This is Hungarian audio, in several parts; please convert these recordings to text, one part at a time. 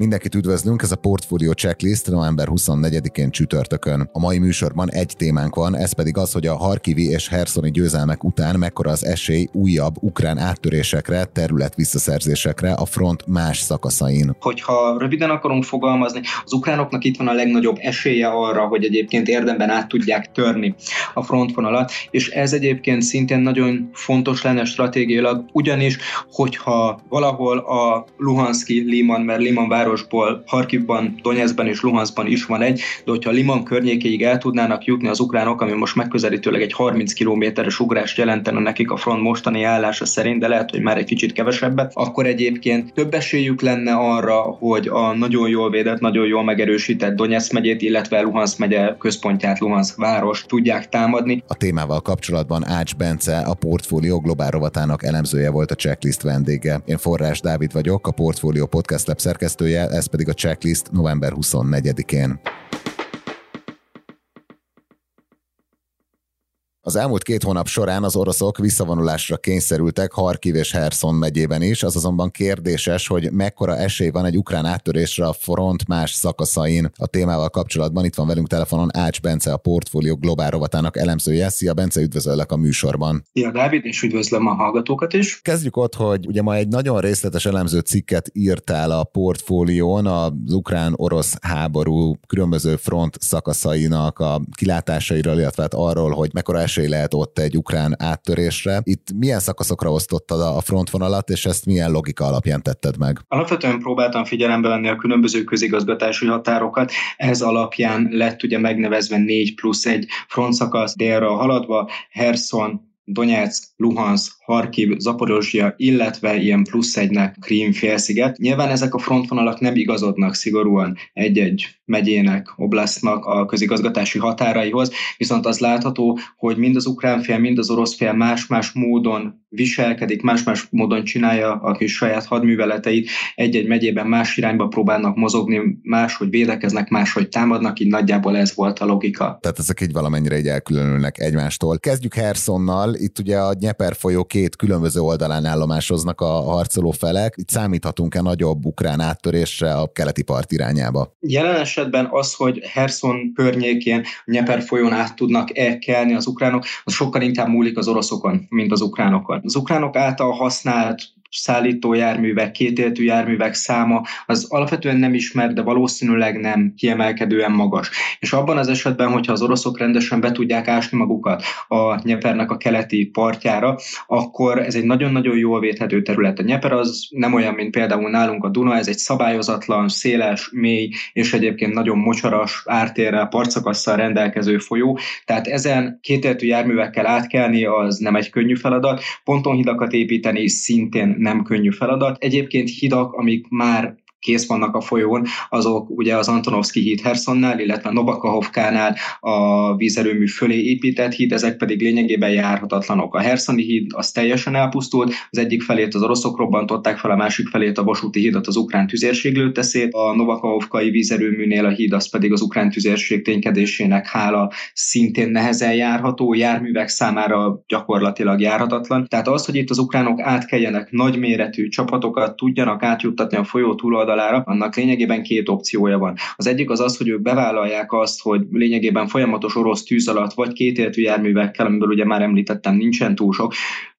Mindenkit üdvözlünk, ez a Portfolio Checklist november 24-én csütörtökön. A mai műsorban egy témánk van, ez pedig az, hogy a Harkivi és Herszoni győzelmek után mekkora az esély újabb ukrán áttörésekre, terület visszaszerzésekre a front más szakaszain. Hogyha röviden akarunk fogalmazni, az ukránoknak itt van a legnagyobb esélye arra, hogy egyébként érdemben át tudják törni a frontvonalat, és ez egyébként szintén nagyon fontos lenne stratégiailag, ugyanis, hogyha valahol a Luhanszki Liman, mert Liman város városból, Harkivban, Donetskban és Luhanskban is van egy, de hogyha Liman környékéig el tudnának jutni az ukránok, ami most megközelítőleg egy 30 kilométeres ugrást jelentene nekik a front mostani állása szerint, de lehet, hogy már egy kicsit kevesebbet, akkor egyébként több esélyük lenne arra, hogy a nagyon jól védett, nagyon jól megerősített Donetsk megyét, illetve Luhansk megye központját, Luhansk város tudják támadni. A témával kapcsolatban Ács Bence, a Portfólió globál rovatának elemzője volt a checklist vendége. Én Forrás Dávid vagyok, a Portfólió Podcast Lab szerkesztője, ez pedig a checklist november 24-én. Az elmúlt két hónap során az oroszok visszavonulásra kényszerültek Harkiv és Herson megyében is, az azonban kérdéses, hogy mekkora esély van egy ukrán áttörésre a front más szakaszain. A témával kapcsolatban itt van velünk telefonon Ács Bence, a Portfólió Globál rovatának elemzője. Szia Bence, üdvözöllek a műsorban. Szia Dávid, és üdvözlöm a hallgatókat is. Kezdjük ott, hogy ugye ma egy nagyon részletes elemző cikket írtál a portfólión az ukrán-orosz háború különböző front szakaszainak a kilátásairól, illetve hát arról, hogy mekkora esély lehet ott egy ukrán áttörésre. Itt milyen szakaszokra osztottad a frontvonalat, és ezt milyen logika alapján tetted meg? Alapvetően próbáltam figyelembe venni a különböző közigazgatási határokat. Ez alapján lett ugye megnevezve 4 plusz 1 frontszakasz délre haladva, Herson, Donetsk, Luhansk, Harkiv, Zaporozsia, illetve ilyen plusz egynek Krím félsziget. Nyilván ezek a frontvonalak nem igazodnak szigorúan egy-egy megyének, oblasztnak a közigazgatási határaihoz, viszont az látható, hogy mind az ukrán fél, mind az orosz fél más-más módon viselkedik, más-más módon csinálja a kis saját hadműveleteit, egy-egy megyében más irányba próbálnak mozogni, máshogy védekeznek, máshogy támadnak, így nagyjából ez volt a logika. Tehát ezek így valamennyire egy elkülönülnek egymástól. Kezdjük Hersonnal, itt ugye a Nyeper folyó két különböző oldalán állomásoznak a harcoló felek. Itt számíthatunk-e nagyobb ukrán áttörésre a keleti part irányába? Jelen esetben az, hogy Herson környékén Nyeper folyón át tudnak-e kelni az ukránok, az sokkal inkább múlik az oroszokon, mint az ukránokon. Az ukránok által használt szállító járművek, kétéltű járművek száma az alapvetően nem ismert, de valószínűleg nem kiemelkedően magas. És abban az esetben, hogyha az oroszok rendesen be tudják ásni magukat a Nyepernek a keleti partjára, akkor ez egy nagyon-nagyon jól védhető terület. A Nyeper az nem olyan, mint például nálunk a Duna, ez egy szabályozatlan, széles, mély és egyébként nagyon mocsaras ártérrel, partszakasszal rendelkező folyó. Tehát ezen kétéltű járművekkel átkelni az nem egy könnyű feladat. Pontonhidakat építeni szintén nem könnyű feladat. Egyébként hidak, amik már kész vannak a folyón, azok ugye az Antonovszki híd Hersonnál, illetve Novakahovkánál a vízerőmű fölé épített híd, ezek pedig lényegében járhatatlanok. A Herszoni híd az teljesen elpusztult, az egyik felét az oroszok robbantották fel, a másik felét a vasúti hídat az ukrán tüzérség lőtte szét, a Novakahovkai vízerőműnél a híd az pedig az ukrán tüzérség ténykedésének hála szintén nehezen járható, járművek számára gyakorlatilag járhatatlan. Tehát az, hogy itt az ukránok átkeljenek nagyméretű csapatokat, tudjanak átjuttatni a folyó túloldalán, oldalára, annak lényegében két opciója van. Az egyik az az, hogy ők bevállalják azt, hogy lényegében folyamatos orosz tűz alatt, vagy kétéltű járművekkel, amiből ugye már említettem, nincsen túl sok,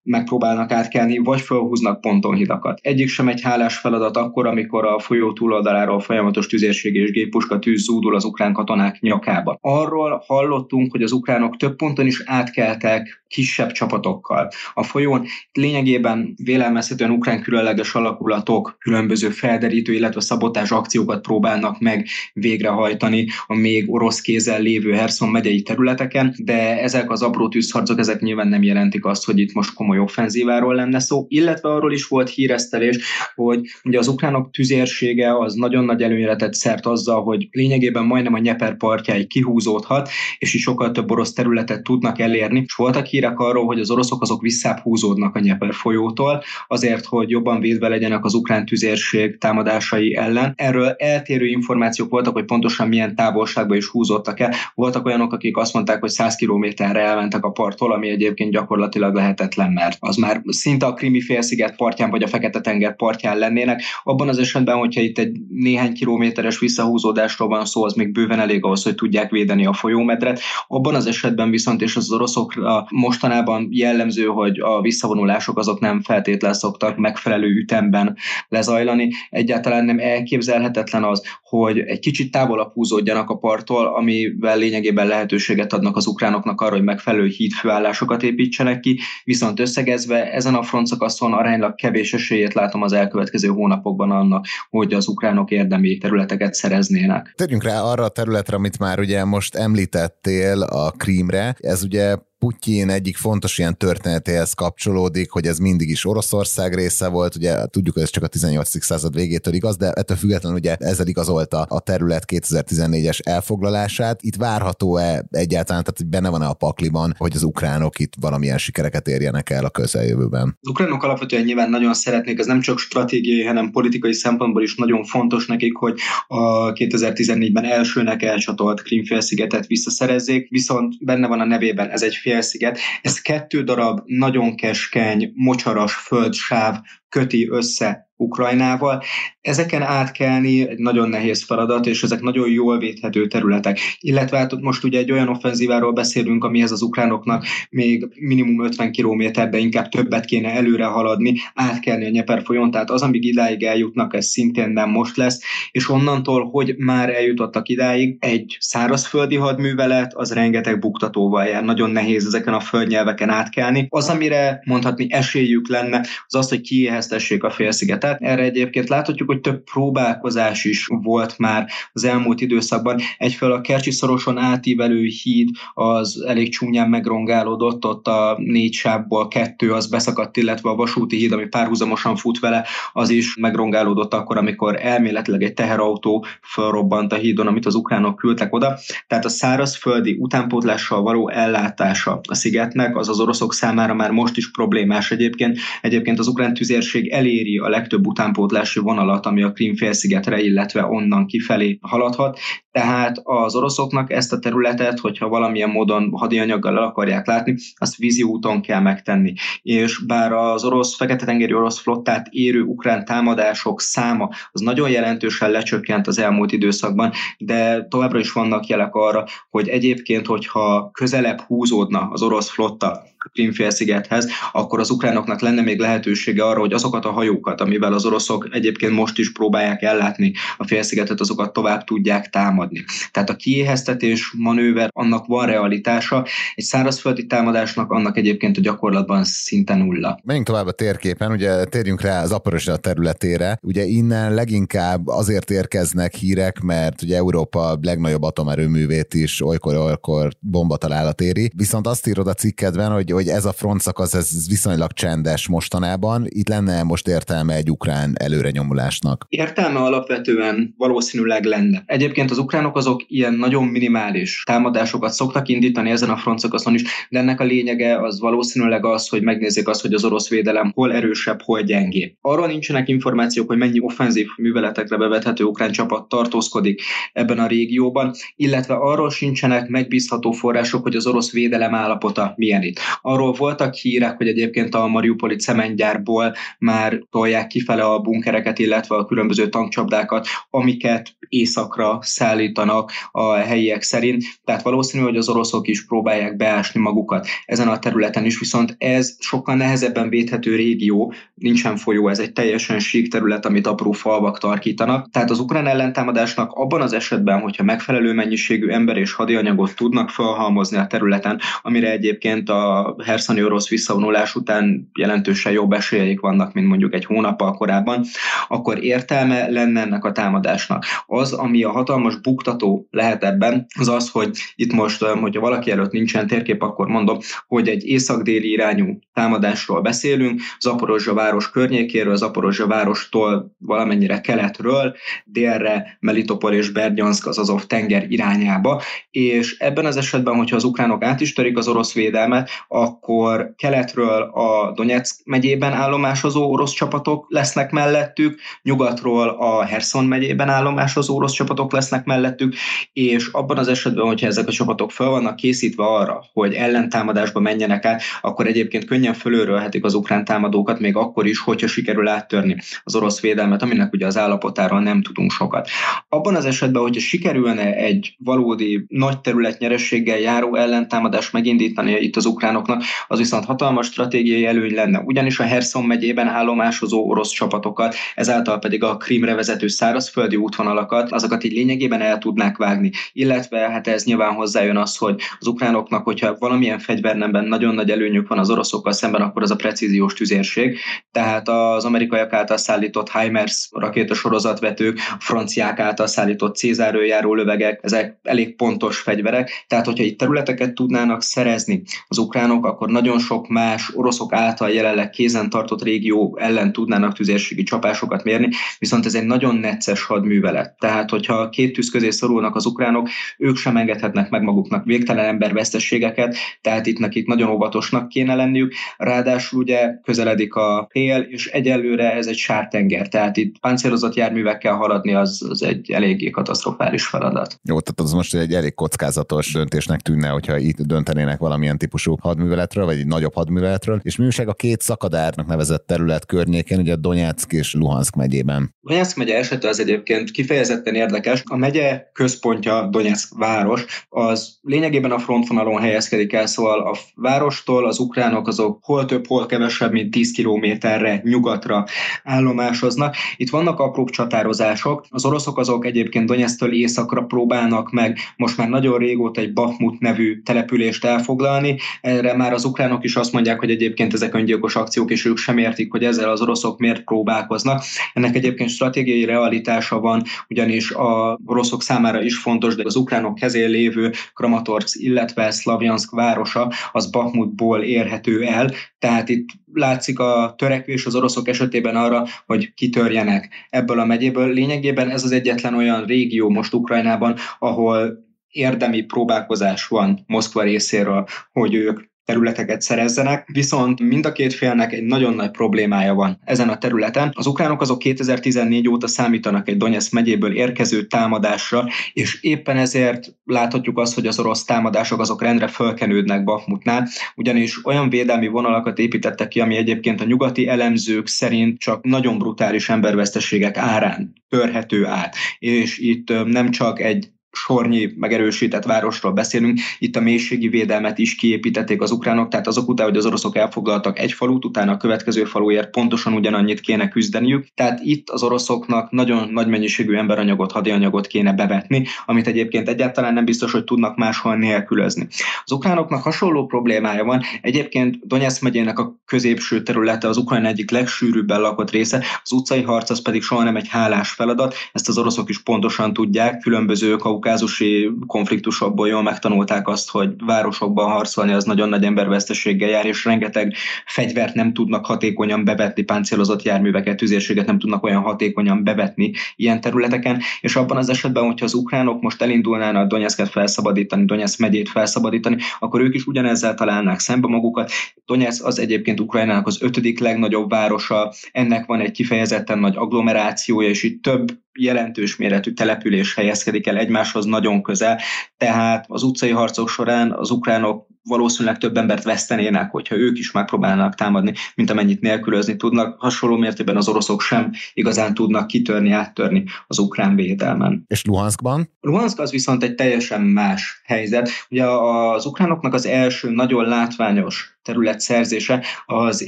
megpróbálnak átkelni, vagy felhúznak pontonhidakat. Egyik sem egy hálás feladat akkor, amikor a folyó túloldaláról folyamatos tüzérség és géppuska tűz zúdul az ukrán katonák nyakába. Arról hallottunk, hogy az ukránok több ponton is átkeltek kisebb csapatokkal. A folyón lényegében vélelmezhetően ukrán különleges alakulatok különböző felderítő, illetve szabotás akciókat próbálnak meg végrehajtani a még orosz kézzel lévő Herson megyei területeken, de ezek az apró tűzharcok, ezek nyilván nem jelentik azt, hogy itt most komoly komoly offenzíváról lenne szó, illetve arról is volt híresztelés, hogy ugye az ukránok tüzérsége az nagyon nagy előnyre tett szert azzal, hogy lényegében majdnem a Nyeper partjáig kihúzódhat, és is sokkal több orosz területet tudnak elérni, és voltak hírek arról, hogy az oroszok azok visszább húzódnak a Nyeper folyótól, azért, hogy jobban védve legyenek az ukrán tüzérség támadásai ellen. Erről eltérő információk voltak, hogy pontosan milyen távolságban is húzódtak el. Voltak olyanok, akik azt mondták, hogy 100 kilométerre elmentek a parttól, ami egyébként gyakorlatilag lehetetlen, mert az már szinte a Krimi félsziget partján vagy a Fekete-tenger partján lennének. Abban az esetben, hogyha itt egy néhány kilométeres visszahúzódásról van szó, az még bőven elég ahhoz, hogy tudják védeni a folyómedret. Abban az esetben viszont, és az oroszokra mostanában jellemző, hogy a visszavonulások azok nem feltétlenül szoktak megfelelő ütemben lezajlani. Egyáltalán nem elképzelhetetlen az, hogy egy kicsit távolabb húzódjanak a parttól, amivel lényegében lehetőséget adnak az ukránoknak arra, hogy megfelelő hídfőállásokat építsenek ki, viszont összegezve ezen a frontszakaszon aránylag kevés esélyét látom az elkövetkező hónapokban annak, hogy az ukránok érdemi területeket szereznének. Térjünk rá arra a területre, amit már ugye most említettél, a Krímre. Ez ugye Putyin egyik fontos ilyen történetéhez kapcsolódik, hogy ez mindig is Oroszország része volt, ugye tudjuk, hogy ez csak a 18. század végétől igaz, de ettől függetlenül ugye ezzel igazolta a terület 2014-es elfoglalását. Itt várható-e egyáltalán, tehát benne van-e a pakliban, hogy az ukránok itt valamilyen sikereket érjenek el a közeljövőben? Az ukránok alapvetően nyilván nagyon szeretnék, ez nem csak stratégiai, hanem politikai szempontból is nagyon fontos nekik, hogy a 2014-ben elsőnek elcsatolt Krimfélszigetet visszaszerezzék, viszont benne van a nevében, ez egy félsziget, ez kettő darab nagyon keskeny, mocsaras földsáv köti össze Ukrajnával. Ezeken átkelni egy nagyon nehéz feladat, és ezek nagyon jól védhető területek. Illetve hát most ugye egy olyan offenzíváról beszélünk, amihez az ukránoknak még minimum 50 km, de inkább többet kéne előre haladni, átkelni a Nyeper folyón, tehát az, amíg idáig eljutnak, ez szintén nem most lesz, és onnantól, hogy már eljutottak idáig, egy szárazföldi hadművelet, az rengeteg buktatóval jár, nagyon nehéz ezeken a földnyelveken átkelni. Az, amire mondhatni esélyük lenne, az az, hogy kiéheztessék a félszigetet. Erre egyébként láthatjuk, hogy több próbálkozás is volt már az elmúlt időszakban. Egyfelől a Kercsi szoroson átívelő híd az elég csúnyán megrongálódott, ott a négy sávból kettő az beszakadt, illetve a vasúti híd, ami párhuzamosan fut vele, az is megrongálódott akkor, amikor elméletileg egy teherautó felrobbant a hídon, amit az ukránok küldtek oda. Tehát a szárazföldi utánpótlással való ellátása a szigetnek, az az oroszok számára már most is problémás egyébként. Egyébként az ukrán tüzérség eléri a legtöbb utánpótlási vonalat, ami a Krímfélszigetre, illetve onnan kifelé haladhat. Tehát az oroszoknak ezt a területet, hogyha valamilyen módon hadianyaggal el akarják látni, azt vízi úton kell megtenni. És bár az orosz, fekete-tengeri orosz flottát érő ukrán támadások száma az nagyon jelentősen lecsökkent az elmúlt időszakban, de továbbra is vannak jelek arra, hogy egyébként, hogyha közelebb húzódna az orosz flotta Krímfélszigethez, akkor az ukránoknak lenne még lehetősége arra, hogy azokat a hajókat, amivel az oroszok egyébként most is próbálják ellátni a félszigetet, azokat tovább tudják támadni. Tehát a kiéheztetés manőver, annak van realitása, egy szárazföldi támadásnak annak egyébként a gyakorlatban szinte nulla. Menjünk tovább a térképen, ugye térjünk rá az Aporosra területére. Ugye innen leginkább azért érkeznek hírek, mert ugye Európa legnagyobb atomerőművét is olykor-olykor bombatalálat éri. Viszont azt írod a cikkedben, hogy hogy, ez a frontszakasz ez viszonylag csendes mostanában. Itt lenne most értelme egy ukrán előrenyomulásnak? Értelme alapvetően valószínűleg lenne. Egyébként az ukránok azok ilyen nagyon minimális támadásokat szoktak indítani ezen a frontszakaszon is, de ennek a lényege az valószínűleg az, hogy megnézzék azt, hogy az orosz védelem hol erősebb, hol gyengébb. Arról nincsenek információk, hogy mennyi offenzív műveletekre bevethető ukrán csapat tartózkodik ebben a régióban, illetve arról sincsenek megbízható források, hogy az orosz védelem állapota milyen itt. Arról voltak hírek, hogy egyébként a Mariupoli cementgyárból már tolják kifele a bunkereket, illetve a különböző tankcsapdákat, amiket északra szállítanak a helyiek szerint. Tehát valószínű, hogy az oroszok is próbálják beásni magukat ezen a területen is, viszont ez sokkal nehezebben védhető régió, nincsen folyó, ez egy teljesen sík terület, amit apró falvak tarkítanak. Tehát az ukrán ellentámadásnak abban az esetben, hogyha megfelelő mennyiségű ember és hadianyagot tudnak felhalmozni a területen, amire egyébként a herszani orosz visszavonulás után jelentősen jobb esélyeik vannak, mint mondjuk egy hónappal korábban, akkor értelme lenne ennek a támadásnak. Az, ami a hatalmas buktató lehet ebben, az az, hogy itt most, hogyha valaki előtt nincsen térkép, akkor mondom, hogy egy észak-déli irányú támadásról beszélünk, Zaporozsa város környékéről, Zaporozsa várostól valamennyire keletről, délre Melitopol és Berdyansk az Azov tenger irányába, és ebben az esetben, hogyha az ukránok át is törik az orosz védelmet, akkor keletről a Donetsk megyében állomásozó orosz csapatok lesznek mellettük, nyugatról a Herson megyében állomásozó orosz csapatok lesznek mellettük, és abban az esetben, hogyha ezek a csapatok fel vannak készítve arra, hogy ellentámadásba menjenek át, akkor egyébként könnyen fölőrölhetik az ukrán támadókat, még akkor is, hogyha sikerül áttörni az orosz védelmet, aminek ugye az állapotáról nem tudunk sokat. Abban az esetben, hogyha sikerülne egy valódi nagy terület nyerességgel járó ellentámadás megindítani itt az ukránoknak, az viszont hatalmas stratégiai előny lenne. Ugyanis a Herson megyében állomásozó orosz csapatokat, ezáltal pedig a Krímre vezető szárazföldi útvonalakat, azokat így lényegében el tudnák vágni. Illetve hát ez nyilván hozzájön az, hogy az ukránoknak, hogyha valamilyen fegyvernemben nagyon nagy előnyük van az oroszokkal szemben, akkor az a precíziós tüzérség. Tehát az amerikaiak által szállított HIMARS rakétasorozatvetők, a franciák által szállított Cézárőjáró lövegek, ezek elég pontos fegyverek. Tehát, hogyha itt területeket tudnának szerezni az ukránok, akkor nagyon sok más oroszok által jelenleg kézen tartott régió ellen tudnának tüzérségi csapásokat mérni, viszont ez egy nagyon necces hadművelet. Tehát, hogyha két tűz közé szorulnak az ukránok, ők sem engedhetnek meg maguknak végtelen embervesztességeket, tehát itt nekik nagyon óvatosnak kéne lenniük. Ráadásul ugye közeledik a tél, és egyelőre ez egy sártenger, tehát itt páncélozott járművekkel haladni az, az egy eléggé katasztrofális feladat. Jó, tehát az most egy elég kockázatos döntésnek tűnne, hogyha itt döntenének valamilyen típusú hadműveletről, vagy egy nagyobb hadműveletről. És mi újság a két szakadárnak nevezett terület környékén, ugye Donetsk és Luhansk megyében? Donetsk megye esete az egyébként kifejezetten érdekes. A megye központja Donetsk város, az lényegében a frontvonalon helyezkedik el, szóval a várostól az ukránok azok hol több, hol kevesebb, mint 10 kilométerre nyugatra állomásoznak. Itt vannak apró csatározások. Az oroszok azok egyébként Donetsztől északra próbálnak meg most már nagyon régóta egy Bakhmut nevű települést elfoglalni. Erre már az ukránok is azt mondják, hogy egyébként ezek öngyilkos akciók, és ők sem értik, hogy ezzel az oroszok miért próbálkoznak. Ennek egyébként stratégiai realitása van, ugyanis a oroszok számára is fontos, de az ukránok kezén lévő Kramatorsk, illetve Szlavjansk városa az Bakhmutból érhető el, tehát itt látszik a törekvés az oroszok esetében arra, hogy kitörjenek ebből a megyéből. Lényegében ez az egyetlen olyan régió most Ukrajnában, ahol érdemi próbálkozás van Moszkva részéről, hogy ők területeket szerezzenek, viszont mind a két félnek egy nagyon nagy problémája van ezen a területen. Az ukránok azok 2014 óta számítanak egy Donetsk megyéből érkező támadásra, és éppen ezért láthatjuk azt, hogy az orosz támadások azok rendre fölkenődnek Bakhmutnál, ugyanis olyan védelmi vonalakat építettek ki, ami egyébként a nyugati elemzők szerint csak nagyon brutális emberveszteségek árán törhető át. És itt nem csak egy sornyi megerősített városról beszélünk, itt a mélységi védelmet is kiépítették az ukránok, tehát azok után, hogy az oroszok elfoglaltak egy falut, utána a következő faluért pontosan ugyanannyit kéne küzdeniük, tehát itt az oroszoknak nagyon nagy mennyiségű emberanyagot, hadianyagot kéne bevetni, amit egyébként egyáltalán nem biztos, hogy tudnak máshol nélkülözni. Az ukránoknak hasonló problémája van, egyébként Donetsk megyének a középső területe az Ukrajna egyik legsűrűbben lakott része, az utcai harc az pedig soha nem egy hálás feladat, ezt az oroszok is pontosan tudják, különböző kaukázusi konfliktusokból jól megtanulták azt, hogy városokban harcolni az nagyon nagy emberveszteséggel jár, és rengeteg fegyvert nem tudnak hatékonyan bevetni, páncélozott járműveket, tüzérséget nem tudnak olyan hatékonyan bevetni ilyen területeken, és abban az esetben, hogyha az ukránok most elindulnának Donetszket felszabadítani, Donetsz megyét felszabadítani, akkor ők is ugyanezzel találnák szembe magukat. Donetsz az egyébként Ukrajnának az ötödik legnagyobb városa, ennek van egy kifejezetten nagy agglomerációja, és itt több jelentős méretű település helyezkedik el egymáshoz nagyon közel, tehát az utcai harcok során az ukránok valószínűleg több embert vesztenének, hogyha ők is megpróbálnak támadni, mint amennyit nélkülözni tudnak. Hasonló mértékben az oroszok sem igazán tudnak kitörni, áttörni az ukrán védelmen. És Luhanskban? Luhansk az viszont egy teljesen más helyzet. Ugye az ukránoknak az első nagyon látványos terület szerzése az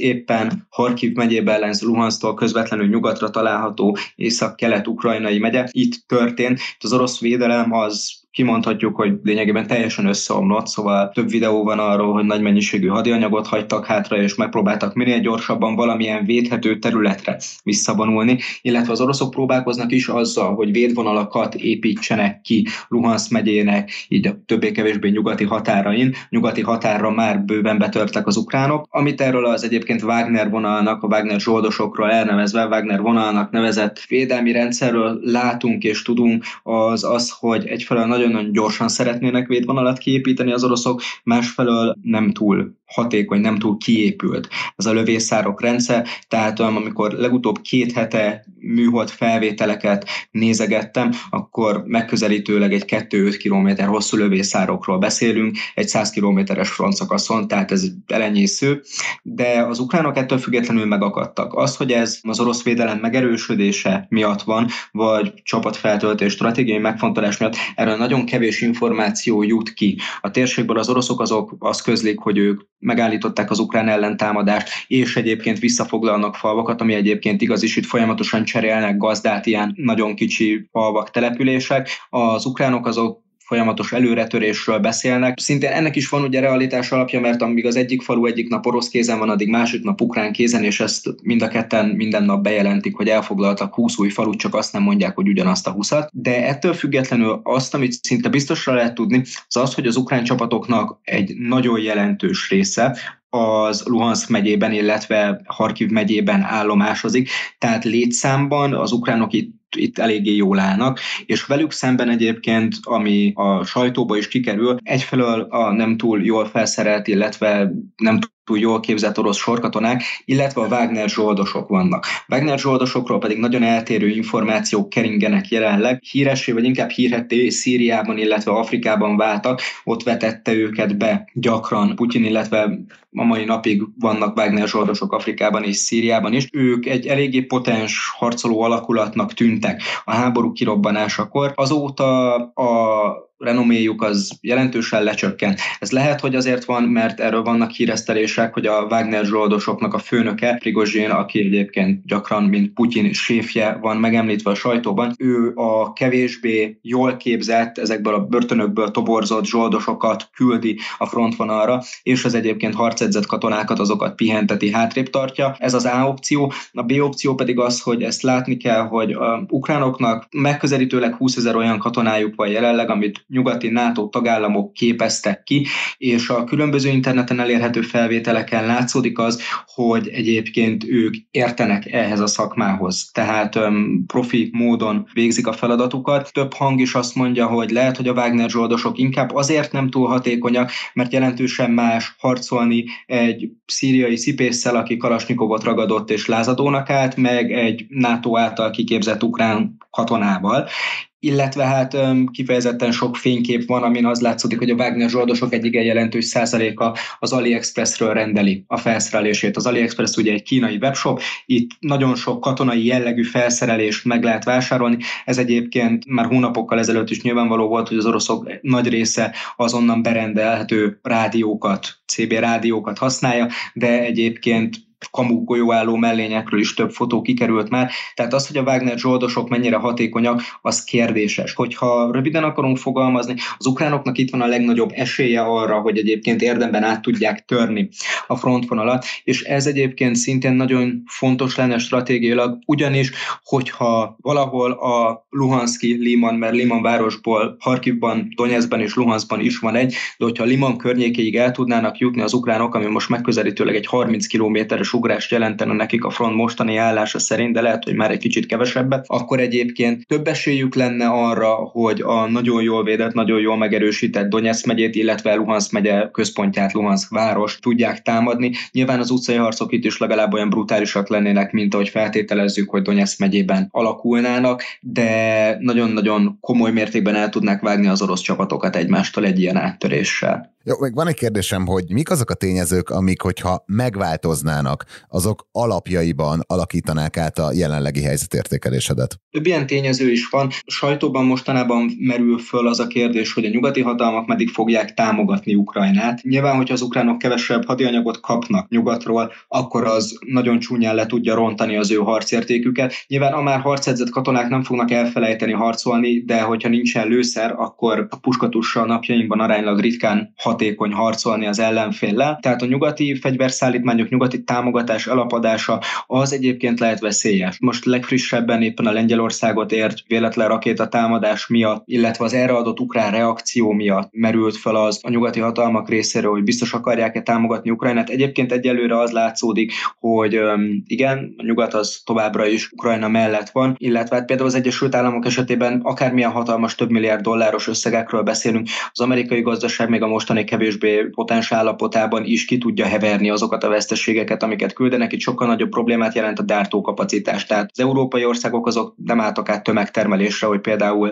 éppen Harkiv megyében ellens Luhansztól közvetlenül nyugatra található észak-kelet-ukrajnai megye. Itt történt. Itt az orosz védelem az kimondhatjuk, hogy lényegében teljesen összeomlott, szóval több videó van arról, hogy nagy mennyiségű hadianyagot hagytak hátra, és megpróbáltak minél gyorsabban valamilyen védhető területre visszavonulni, illetve az oroszok próbálkoznak is azzal, hogy védvonalakat építsenek ki Luhansk megyének, így a többé-kevésbé nyugati határain. Nyugati határra már bőven betörtek az ukránok, amit erről az egyébként Wagner vonalnak, a Wagner zsoldosokról elnevezve, Wagner vonalnak nevezett védelmi rendszerről látunk és tudunk, az az, hogy egyfelől nagyon-nagyon gyorsan szeretnének védvonalat kiépíteni az oroszok, másfelől nem túl hatékony, nem túl kiépült ez a lövészárok rendszer, tehát amikor legutóbb két hete műhold felvételeket nézegettem, akkor megközelítőleg egy 2-5 km hosszú lövészárokról beszélünk, egy 100 kilométeres frontszakaszon, tehát ez elenyésző, de az ukránok ettől függetlenül megakadtak. Az, hogy ez az orosz védelem megerősödése miatt van, vagy csapatfeltöltés stratégiai megfontolás miatt, erről nagyon kevés információ jut ki. A térségből az oroszok azok azt közlik, hogy ők megállították az ukrán ellentámadást, és egyébként visszafoglalnak falvakat, ami egyébként igaz is, itt folyamatosan cserélnek gazdát ilyen nagyon kicsi falvak, települések. Az ukránok azok folyamatos előretörésről beszélnek. Szintén ennek is van ugye realitás alapja, mert amíg az egyik falu egyik nap orosz kézen van, addig másik nap ukrán kézen, és ezt mind a ketten minden nap bejelentik, hogy elfoglaltak 20 új falut, csak azt nem mondják, hogy ugyanazt a 20 De ettől függetlenül azt, amit szinte biztosra lehet tudni, az az, hogy az ukrán csapatoknak egy nagyon jelentős része az Luhansk megyében, illetve Harkiv megyében állomásozik, tehát létszámban az ukránok itt itt eléggé jól állnak, és velük szemben egyébként, ami a sajtóba is kikerül, egyfelől a nem túl jól felszerelt, illetve nem túl jól képzett orosz sorkatonák, illetve a Wagner zsoldosok vannak. Wagner zsoldosokról pedig nagyon eltérő információk keringenek jelenleg. Híressé, vagy inkább hírhetté Szíriában, illetve Afrikában váltak, ott vetette őket be gyakran Putyin, illetve a mai napig vannak Wagner zsoldosok Afrikában és Szíriában is. Ők egy eléggé potens harcoló alakulatnak tűntek a háború kirobbanásakor. Azóta a renoméjuk az jelentősen lecsökkent. Ez lehet, hogy azért van, mert erről vannak híresztelések, hogy a Wagner zsoldosoknak a főnöke, Prigozsin, aki egyébként gyakran, mint Putyin séfje van megemlítve a sajtóban, ő a kevésbé jól képzett, ezekből a börtönökből toborzott zsoldosokat küldi a frontvonalra, és az egyébként harcedzett katonákat, azokat pihenteti, hátrébb tartja. Ez az A opció. A B opció pedig az, hogy ezt látni kell, hogy a ukránoknak megközelítőleg 20 ezer olyan katonájuk van jelenleg, amit nyugati NATO tagállamok képeztek ki, és a különböző interneten elérhető felvételeken látszódik az, hogy egyébként ők értenek ehhez a szakmához, tehát um, profi módon végzik a feladatukat. Több hang is azt mondja, hogy lehet, hogy a Wagner zsoldosok inkább azért nem túl hatékonyak, mert jelentősen más harcolni egy szíriai szipésszel, aki Kalasnyikovot ragadott és lázadónak állt, meg egy NATO által kiképzett ukrán katonával illetve hát kifejezetten sok fénykép van, amin az látszik, hogy a Wagner zsoldosok egy jelentős százaléka az AliExpressről rendeli a felszerelését. Az AliExpress ugye egy kínai webshop, itt nagyon sok katonai jellegű felszerelést meg lehet vásárolni. Ez egyébként már hónapokkal ezelőtt is nyilvánvaló volt, hogy az oroszok nagy része azonnan berendelhető rádiókat, CB rádiókat használja, de egyébként kamu golyóálló mellényekről is több fotó kikerült már. Tehát az, hogy a Wagner zsoldosok mennyire hatékonyak, az kérdéses. Hogyha röviden akarunk fogalmazni, az ukránoknak itt van a legnagyobb esélye arra, hogy egyébként érdemben át tudják törni a frontvonalat, és ez egyébként szintén nagyon fontos lenne stratégiailag, ugyanis, hogyha valahol a Luhanszki Liman, mert Liman városból Harkivban, Donetskban és Luhanskban is van egy, de hogyha Liman környékéig el tudnának jutni az ukránok, ami most megközelítőleg egy 30 kilométeres ugrást jelentene nekik a front mostani állása szerint, de lehet, hogy már egy kicsit kevesebbet, akkor egyébként több esélyük lenne arra, hogy a nagyon jól védett, nagyon jól megerősített Donetsk megyét, illetve Luhansk megye központját, Luhansk város tudják támadni. Nyilván az utcai harcok itt is legalább olyan brutálisak lennének, mint ahogy feltételezzük, hogy Donetsk megyében alakulnának, de nagyon-nagyon komoly mértékben el tudnák vágni az orosz csapatokat egymástól egy ilyen áttöréssel. Jó, még van egy kérdésem, hogy mik azok a tényezők, amik, hogyha megváltoznának, vannak, azok alapjaiban alakítanák át a jelenlegi helyzetértékelésedet? Több ilyen tényező is van. A sajtóban mostanában merül föl az a kérdés, hogy a nyugati hatalmak meddig fogják támogatni Ukrajnát. Nyilván, hogyha az ukránok kevesebb hadianyagot kapnak nyugatról, akkor az nagyon csúnyán le tudja rontani az ő harcértéküket. Nyilván a már harcedzett katonák nem fognak elfelejteni harcolni, de hogyha nincsen lőszer, akkor a puskatussal napjainkban aránylag ritkán hatékony harcolni az ellenféllel. Tehát a nyugati fegyverszállítmányok, nyugati támogatás alapadása az egyébként lehet veszélyes. Most legfrissebben éppen a Lengyelországot ért véletlen rakéta támadás miatt, illetve az erre adott ukrán reakció miatt merült fel az a nyugati hatalmak részéről, hogy biztos akarják-e támogatni Ukrajnát. Egyébként egyelőre az látszódik, hogy igen, a nyugat az továbbra is Ukrajna mellett van, illetve hát például az Egyesült Államok esetében akármilyen hatalmas több milliárd dolláros összegekről beszélünk, az amerikai gazdaság még a mostani kevésbé potens állapotában is ki tudja heverni azokat a veszteségeket, amiket küldenek. Itt sokkal nagyobb problémát jelent a gyártókapacitás. Tehát az európai országok azok nem álltak át tömegtermelésre, hogy például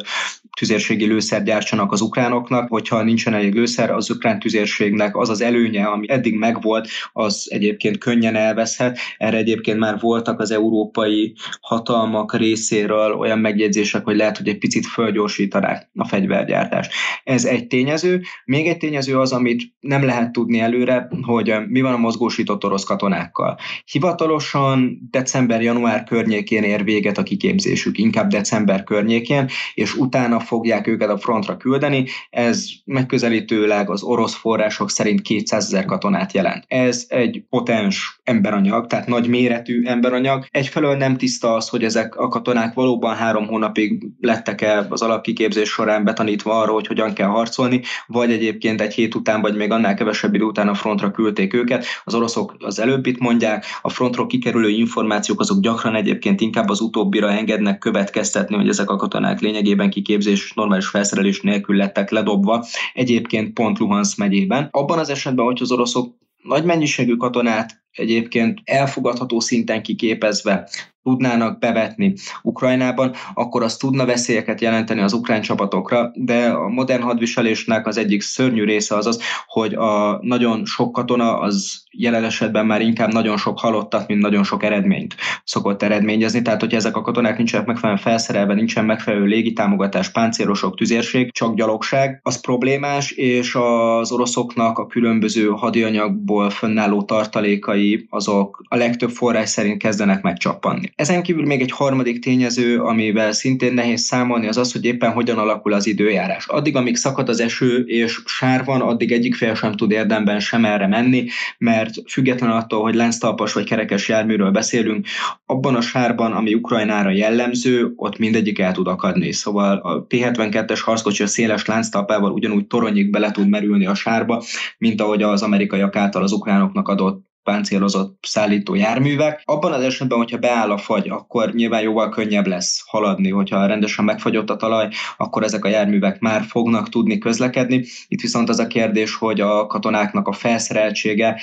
tüzérségi lőszer gyártsanak az ukránoknak, hogyha nincsen elég lőszer, az ukrán tüzérségnek az az előnye, ami eddig megvolt, az egyébként könnyen elveszhet. Erre egyébként már voltak az európai hatalmak részéről olyan megjegyzések, hogy lehet, hogy egy picit fölgyorsítanák a fegyvergyártást. Ez egy tényező. Még egy tényező az, amit nem lehet tudni előre, hogy mi van a mozgósított orosz katonákkal. Hivatalosan december-január környékén ér véget a kiképzésük, inkább december környékén, és utána fogják őket a frontra küldeni. Ez megközelítőleg az orosz források szerint 200 ezer katonát jelent. Ez egy potens emberanyag, tehát nagy méretű emberanyag. Egyfelől nem tiszta az, hogy ezek a katonák valóban három hónapig lettek-e az alapkiképzés során betanítva arra, hogy hogyan kell harcolni, vagy egyébként egy hét után, vagy még annál kevesebb idő után a frontra küldték őket. Az oroszok az előbbit mondják, a frontról kikerülő információk azok gyakran egyébként inkább az utóbbira engednek következtetni, hogy ezek a katonák lényegében kiképzés normális felszerelés nélkül lettek ledobva, egyébként pont Luhansk megyében. Abban az esetben, hogy az oroszok nagy mennyiségű katonát egyébként elfogadható szinten kiképezve tudnának bevetni Ukrajnában, akkor az tudna veszélyeket jelenteni az ukrán csapatokra, de a modern hadviselésnek az egyik szörnyű része az az, hogy a nagyon sok katona az jelen esetben már inkább nagyon sok halottat, mint nagyon sok eredményt szokott eredményezni. Tehát, hogyha ezek a katonák nincsenek megfelelően felszerelve, nincsen megfelelő légitámogatás, páncélosok, tüzérség, csak gyalogság, az problémás, és az oroszoknak a különböző hadianyagból fönnálló tartalékai azok a legtöbb forrás szerint kezdenek megcsappanni. Ezen kívül még egy harmadik tényező, amivel szintén nehéz számolni, az az, hogy éppen hogyan alakul az időjárás. Addig, amíg szakad az eső és sár van, addig egyik fél sem tud érdemben sem erre menni, mert független attól, hogy lánctalpas vagy kerekes járműről beszélünk, abban a sárban, ami Ukrajnára jellemző, ott mindegyik el tud akadni. Szóval a P-72-es harckocsi a széles lánctalpával ugyanúgy toronyig bele tud merülni a sárba, mint ahogy az amerikaiak által az ukránoknak adott páncélozott szállító járművek. Abban az esetben, hogyha beáll a fagy, akkor nyilván jóval könnyebb lesz haladni, hogyha rendesen megfagyott a talaj, akkor ezek a járművek már fognak tudni közlekedni. Itt viszont az a kérdés, hogy a katonáknak a felszereltsége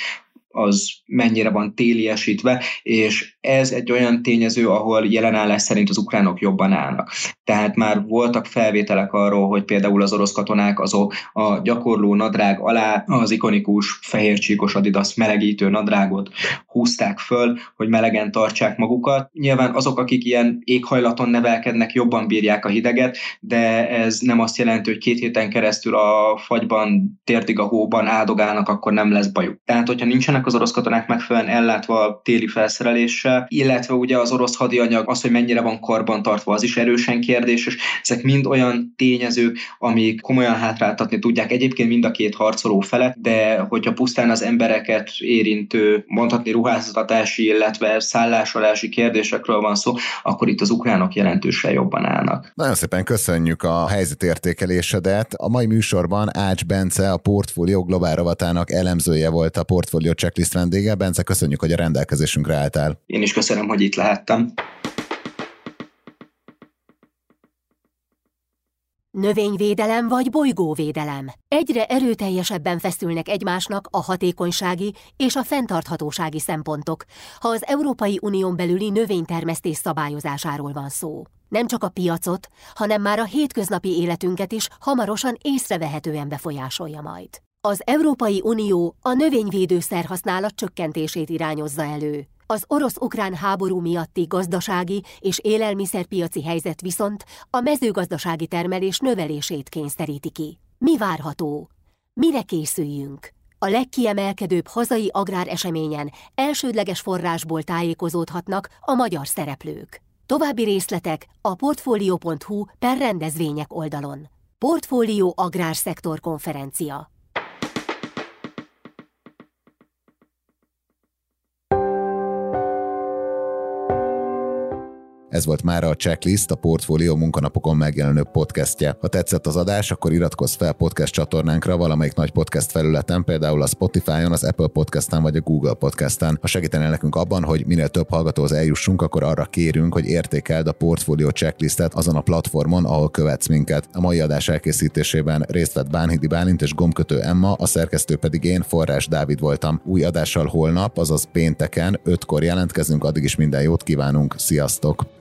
az mennyire van téliesítve, és ez egy olyan tényező, ahol jelenállás szerint az ukránok jobban állnak. Tehát már voltak felvételek arról, hogy például az orosz katonák azok a gyakorló nadrág alá az ikonikus fehércsíkos Adidas melegítő nadrágot húzták föl, hogy melegen tartsák magukat. Nyilván azok, akik ilyen éghajlaton nevelkednek, jobban bírják a hideget, de ez nem azt jelenti, hogy két héten keresztül a fagyban, térdig a hóban áldogálnak, akkor nem lesz bajuk. Tehát, hogyha nincsenek az orosz katonák megfelelően ellátva a téli felszereléssel, illetve ugye az orosz hadianyag, az, hogy mennyire van karban tartva, az is erősen kérdéses. Ezek mind olyan tényezők, amik komolyan hátráltatni tudják egyébként mind a két harcoló felet, de hogyha pusztán az embereket érintő, mondhatni ruháztatási, illetve szállásolási kérdésekről van szó, akkor itt az ukránok jelentősen jobban állnak. Nagyon szépen köszönjük a helyzetértékelésedet. A mai műsorban Ács Bence, a Portfólió Globál rovatának elemzője volt a Portfólió Checklist vendége. Bence, köszönjük, hogy a rendelkezésünkre álltál. Én is köszönöm, hogy itt lehettem. Növényvédelem vagy bolygóvédelem. Egyre erőteljesebben feszülnek egymásnak a hatékonysági és a fenntarthatósági szempontok, ha az Európai Unión belüli növénytermesztés szabályozásáról van szó. Nem csak a piacot, hanem már a hétköznapi életünket is hamarosan észrevehetően befolyásolja majd. Az Európai Unió a növényvédőszer használat csökkentését irányozza elő. Az orosz-ukrán háború miatti gazdasági és élelmiszerpiaci helyzet viszont a mezőgazdasági termelés növelését kényszeríti ki. Mi várható? Mire készüljünk? A legkiemelkedőbb hazai agráreseményen elsődleges forrásból tájékozódhatnak a magyar szereplők. További részletek a portfolio.hu per rendezvények oldalon. Portfólió Agrárszektor Konferencia Ez volt már a Checklist, a Portfolio munkanapokon megjelenő podcastje. Ha tetszett az adás, akkor iratkozz fel podcast csatornánkra valamelyik nagy podcast felületen, például a Spotify-on, az Apple Podcast-en vagy a Google Podcast-en. Ha segítenél nekünk abban, hogy minél több hallgatóhoz eljussunk, akkor arra kérünk, hogy értékeld a Portfolio Checklistet azon a platformon, ahol követsz minket. A mai adás elkészítésében részt vett Bánhidi Bálint és Gomkötő Emma, a szerkesztő pedig én, Forrás Dávid voltam. Új adással holnap, azaz pénteken, 5-kor jelentkezünk, addig is minden jót kívánunk, sziasztok!